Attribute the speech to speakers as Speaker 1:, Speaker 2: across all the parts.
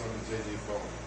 Speaker 1: yeah. You just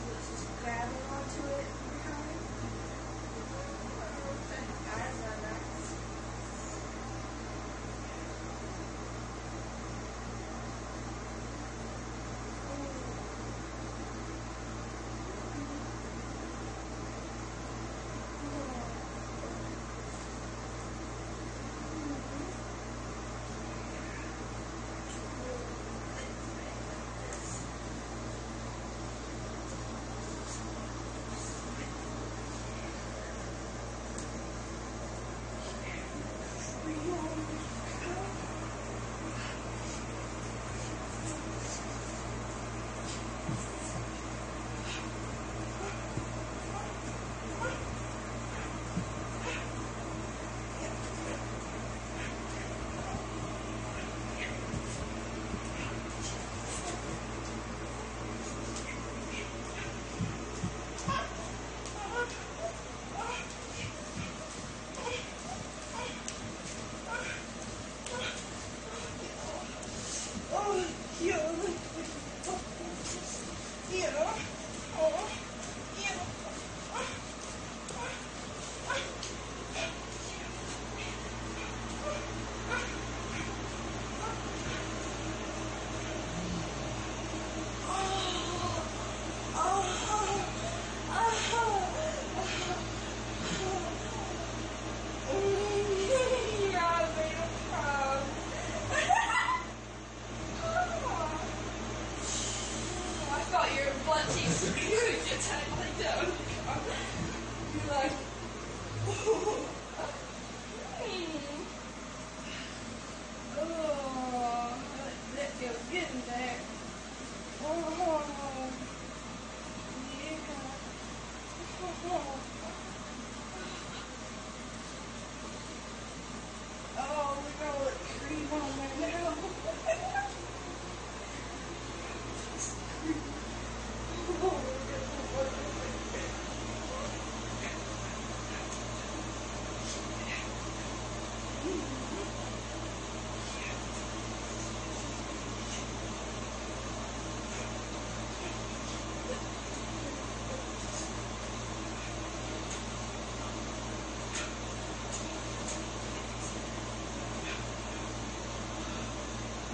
Speaker 2: just grabbing onto it.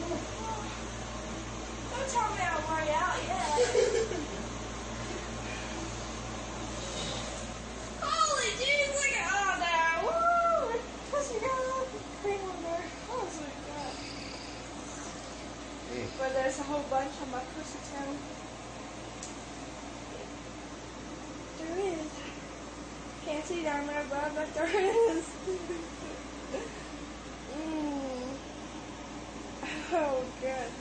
Speaker 2: Don't tell me I'm already out yet. Holy jeez, look at all that. Oh, there's a whole bunch of my pussy too. There is. Can't see down there, but there is. Oh, God.